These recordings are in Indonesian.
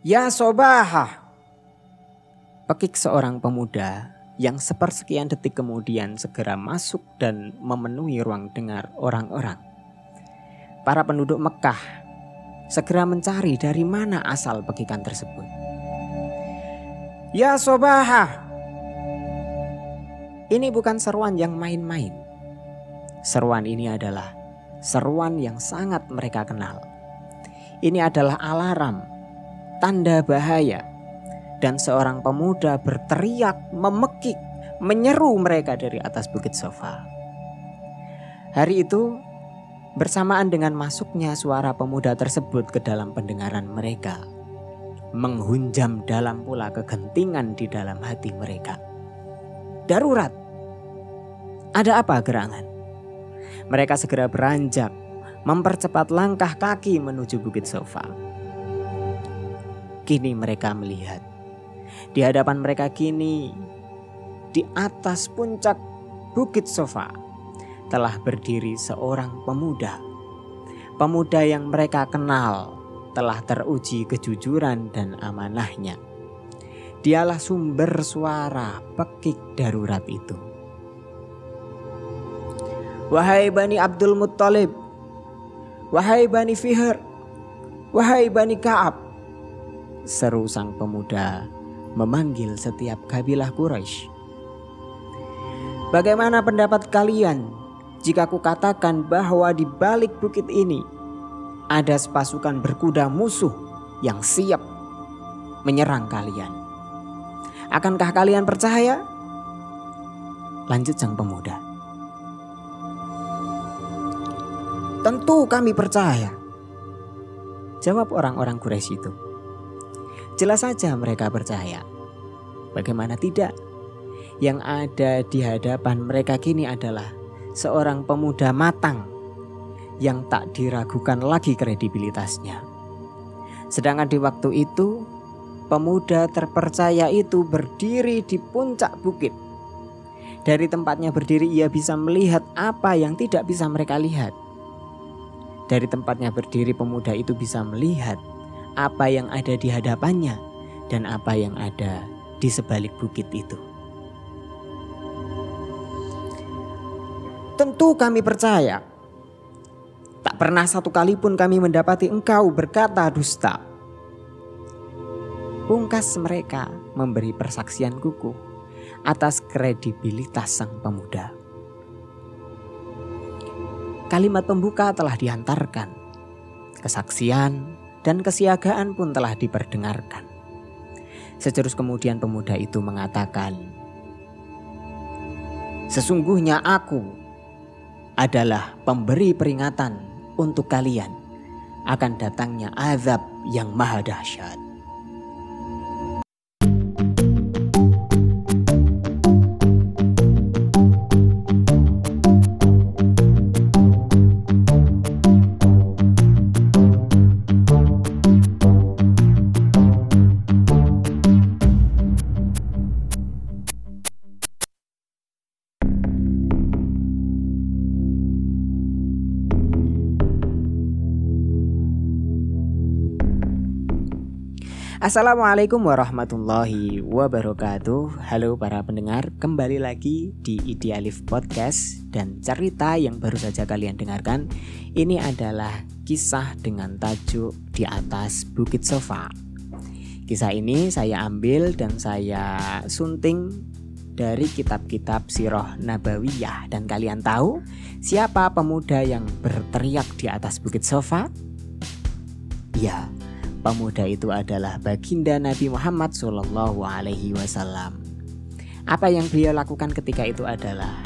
Ya sobaha. Pekik seorang pemuda yang sepersekian detik kemudian segera masuk dan memenuhi ruang dengar orang-orang. Para penduduk Mekah segera mencari dari mana asal pekikan tersebut. Ya sobaha. Ini bukan seruan yang main-main. Seruan ini adalah seruan yang sangat mereka kenal. Ini adalah alarm tanda bahaya. Dan seorang pemuda berteriak, memekik, menyeru mereka dari atas bukit sofa. Hari itu, bersamaan dengan masuknya suara pemuda tersebut ke dalam pendengaran mereka, menghunjam dalam pula kegentingan di dalam hati mereka. Darurat. Ada apa gerangan? Mereka segera beranjak, mempercepat langkah kaki menuju bukit sofa. Kini mereka melihat di hadapan mereka kini di atas puncak bukit sofa telah berdiri seorang pemuda. Pemuda yang mereka kenal telah teruji kejujuran dan amanahnya. Dialah sumber suara pekik darurat itu. Wahai Bani Abdul Muttalib, wahai Bani Fihr, wahai Bani Ka'ab, seru sang pemuda memanggil setiap kabilah Quraisy. Bagaimana pendapat kalian jika kukatakan bahwa di balik bukit ini ada sepasukan berkuda musuh yang siap menyerang kalian? Akankah kalian percaya? Lanjut sang pemuda. Tentu kami percaya. Jawab orang-orang Quraisy itu. Jelas saja mereka percaya. Bagaimana tidak? Yang ada di hadapan mereka kini adalah seorang pemuda matang yang tak diragukan lagi kredibilitasnya. Sedangkan di waktu itu, pemuda terpercaya itu berdiri di puncak bukit. Dari tempatnya berdiri ia bisa melihat apa yang tidak bisa mereka lihat. Dari tempatnya berdiri pemuda itu bisa melihat apa yang ada di hadapannya dan apa yang ada di sebalik bukit itu. Tentu kami percaya. Tak pernah satu kali pun kami mendapati engkau berkata dusta. Pungkas mereka memberi persaksian kuku atas kredibilitas sang pemuda. Kalimat pembuka telah diantarkan. Kesaksian dan kesiagaan pun telah diperdengarkan. Seterus kemudian pemuda itu mengatakan, Sesungguhnya aku adalah pemberi peringatan untuk kalian akan datangnya azab yang maha dahsyat. Assalamualaikum warahmatullahi wabarakatuh. Halo para pendengar Kembali lagi di Idealif Podcast Dan cerita yang baru saja kalian dengarkan. Ini adalah kisah dengan tajuk Di atas Bukit Sofa. Kisah ini saya ambil dan saya sunting dari kitab-kitab Siroh Nabawiyah. Dan kalian tahu siapa pemuda yang berteriak di atas Bukit Sofa? Ya, pemuda itu adalah baginda Nabi Muhammad Shallallahu Alaihi Wasallam. Apa yang beliau lakukan ketika itu adalah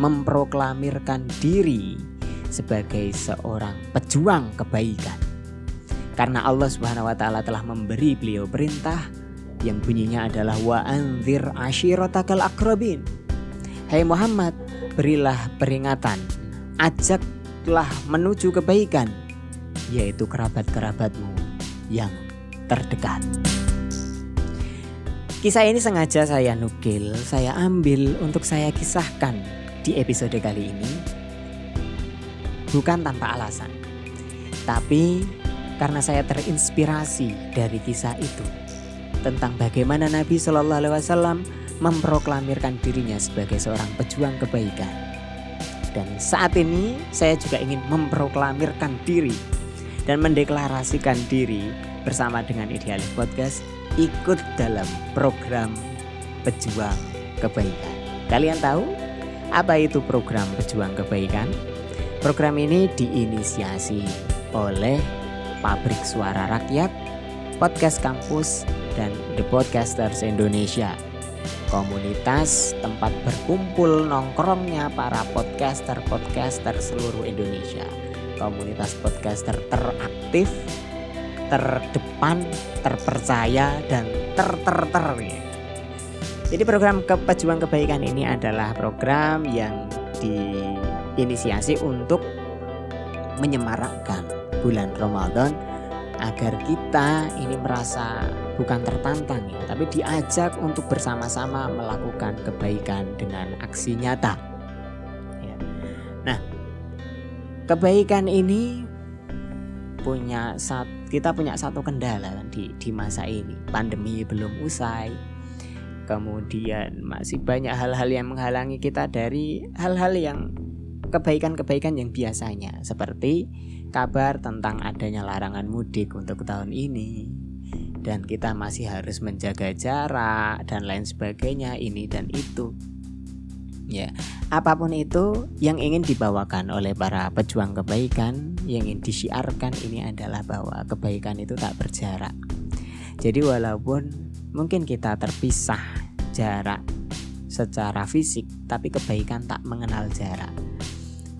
memproklamirkan diri sebagai seorang pejuang kebaikan. Karena Allah Subhanahu wa taala telah memberi beliau perintah yang bunyinya adalah wa anzir ashiratakal akrabin. Hai Muhammad, berilah peringatan, ajaklah menuju kebaikan yaitu kerabat-kerabatmu yang terdekat. Kisah ini sengaja saya nukil, saya ambil untuk saya kisahkan di episode kali ini. Bukan tanpa alasan. Tapi karena saya terinspirasi dari kisah itu tentang bagaimana Nabi Shallallahu Alaihi Wasallam memproklamirkan dirinya sebagai seorang pejuang kebaikan. Dan saat ini saya juga ingin memproklamirkan diri dan mendeklarasikan diri bersama dengan Idealis Podcast ikut dalam program pejuang kebaikan. Kalian tahu apa itu program pejuang kebaikan? Program ini diinisiasi oleh Pabrik Suara Rakyat, Podcast Kampus, dan The Podcasters Indonesia komunitas tempat berkumpul nongkrongnya para podcaster-podcaster seluruh Indonesia. Komunitas podcaster teraktif, terdepan, terpercaya dan ter-ter-ter ya. Jadi program kepejuang kebaikan ini adalah program yang diinisiasi untuk menyemarakkan bulan Ramadan agar kita ini merasa bukan tertantang ya, tapi diajak untuk bersama-sama melakukan kebaikan dengan aksi nyata. Ya. Nah, kebaikan ini punya satu kita punya satu kendala di di masa ini. Pandemi belum usai. Kemudian masih banyak hal-hal yang menghalangi kita dari hal-hal yang kebaikan-kebaikan yang biasanya seperti kabar tentang adanya larangan mudik untuk tahun ini dan kita masih harus menjaga jarak dan lain sebagainya ini dan itu ya apa pun itu yang ingin dibawakan oleh para pejuang kebaikan yang ingin disiarkan ini adalah bahwa kebaikan itu tak berjarak jadi walaupun mungkin kita terpisah jarak secara fisik tapi kebaikan tak mengenal jarak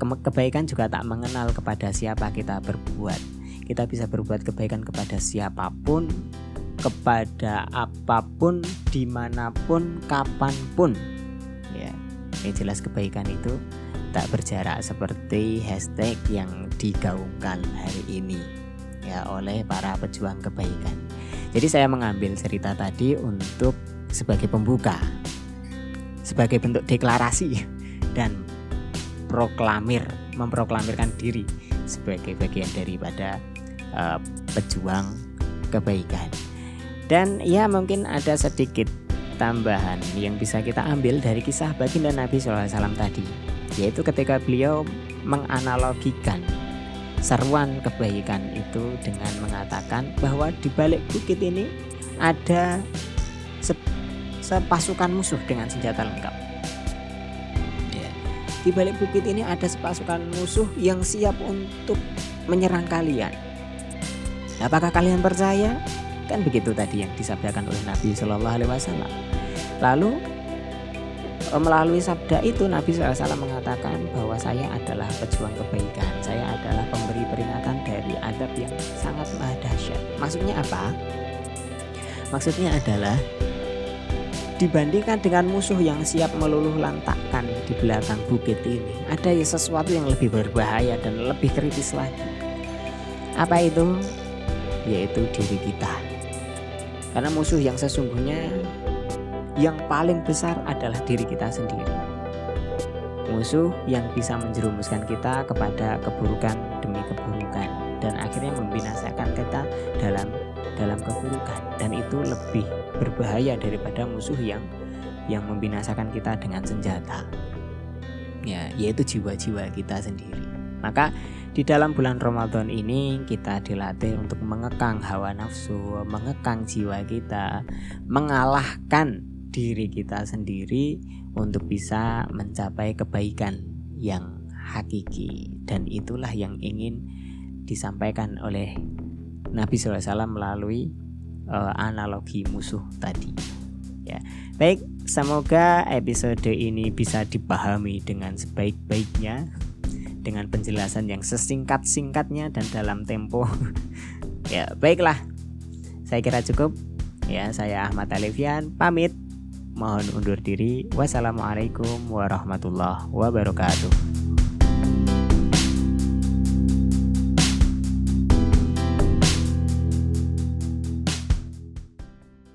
kebaikan juga tak mengenal kepada siapa kita berbuat. Kita bisa berbuat kebaikan kepada siapa pun, kepada apa pun, di mana pun, kapan pun. Ya, yang jelas kebaikan itu tak berjarak seperti hashtag yang digaungkan hari ini ya oleh para pejuang kebaikan. Jadi saya mengambil cerita tadi untuk sebagai pembuka, sebagai bentuk deklarasi dan proklamir memproklamirkan diri sebagai bagian daripada uh, pejuang kebaikan dan ya mungkin ada sedikit tambahan yang bisa kita ambil dari kisah baginda Nabi SAW tadi yaitu ketika beliau menganalogikan seruan kebaikan itu dengan mengatakan bahwa di balik bukit ini ada sepasukan musuh dengan senjata lengkap di balik bukit ini ada sepasukan musuh yang siap untuk menyerang kalian. Apakah kalian percaya? Kan begitu tadi yang disabdakan oleh Nabi Shallallahu Alaihi Wasallam. Lalu e, melalui sabda itu Nabi SAW mengatakan bahwa saya adalah pejuang kebaikan. Saya adalah pemberi peringatan dari adab yang sangat dahsyat. Maksudnya apa? Maksudnya adalah dibandingkan dengan musuh yang siap meluluh lantakkan di belakang bukit ini ada sesuatu yang lebih berbahaya dan lebih kritis lagi apa itu yaitu diri kita karena musuh yang sesungguhnya yang paling besar adalah diri kita sendiri. Musuh yang bisa menjerumuskan kita kepada keburukan demi keburukan dan akhirnya membinasakan kita dalam dalam keburukan. Dan itu lebih berbahaya daripada musuh yang yang membinasakan kita dengan senjata. Ya yaitu jiwa-jiwa kita sendiri maka di dalam bulan Ramadan ini kita dilatih untuk mengekang hawa nafsu, mengekang jiwa kita, mengalahkan diri kita sendiri untuk bisa mencapai kebaikan yang hakiki dan itulah yang ingin disampaikan oleh Nabi SAW melalui uh, analogi musuh tadi. Ya, baik. Semoga episode ini bisa dipahami dengan sebaik-baiknya dengan penjelasan yang sesingkat-singkatnya dan dalam tempo. ya, baiklah. Saya kira cukup. Ya, saya Ahmad Alifian pamit. Mohon undur diri. Wassalamualaikum warahmatullahi wabarakatuh.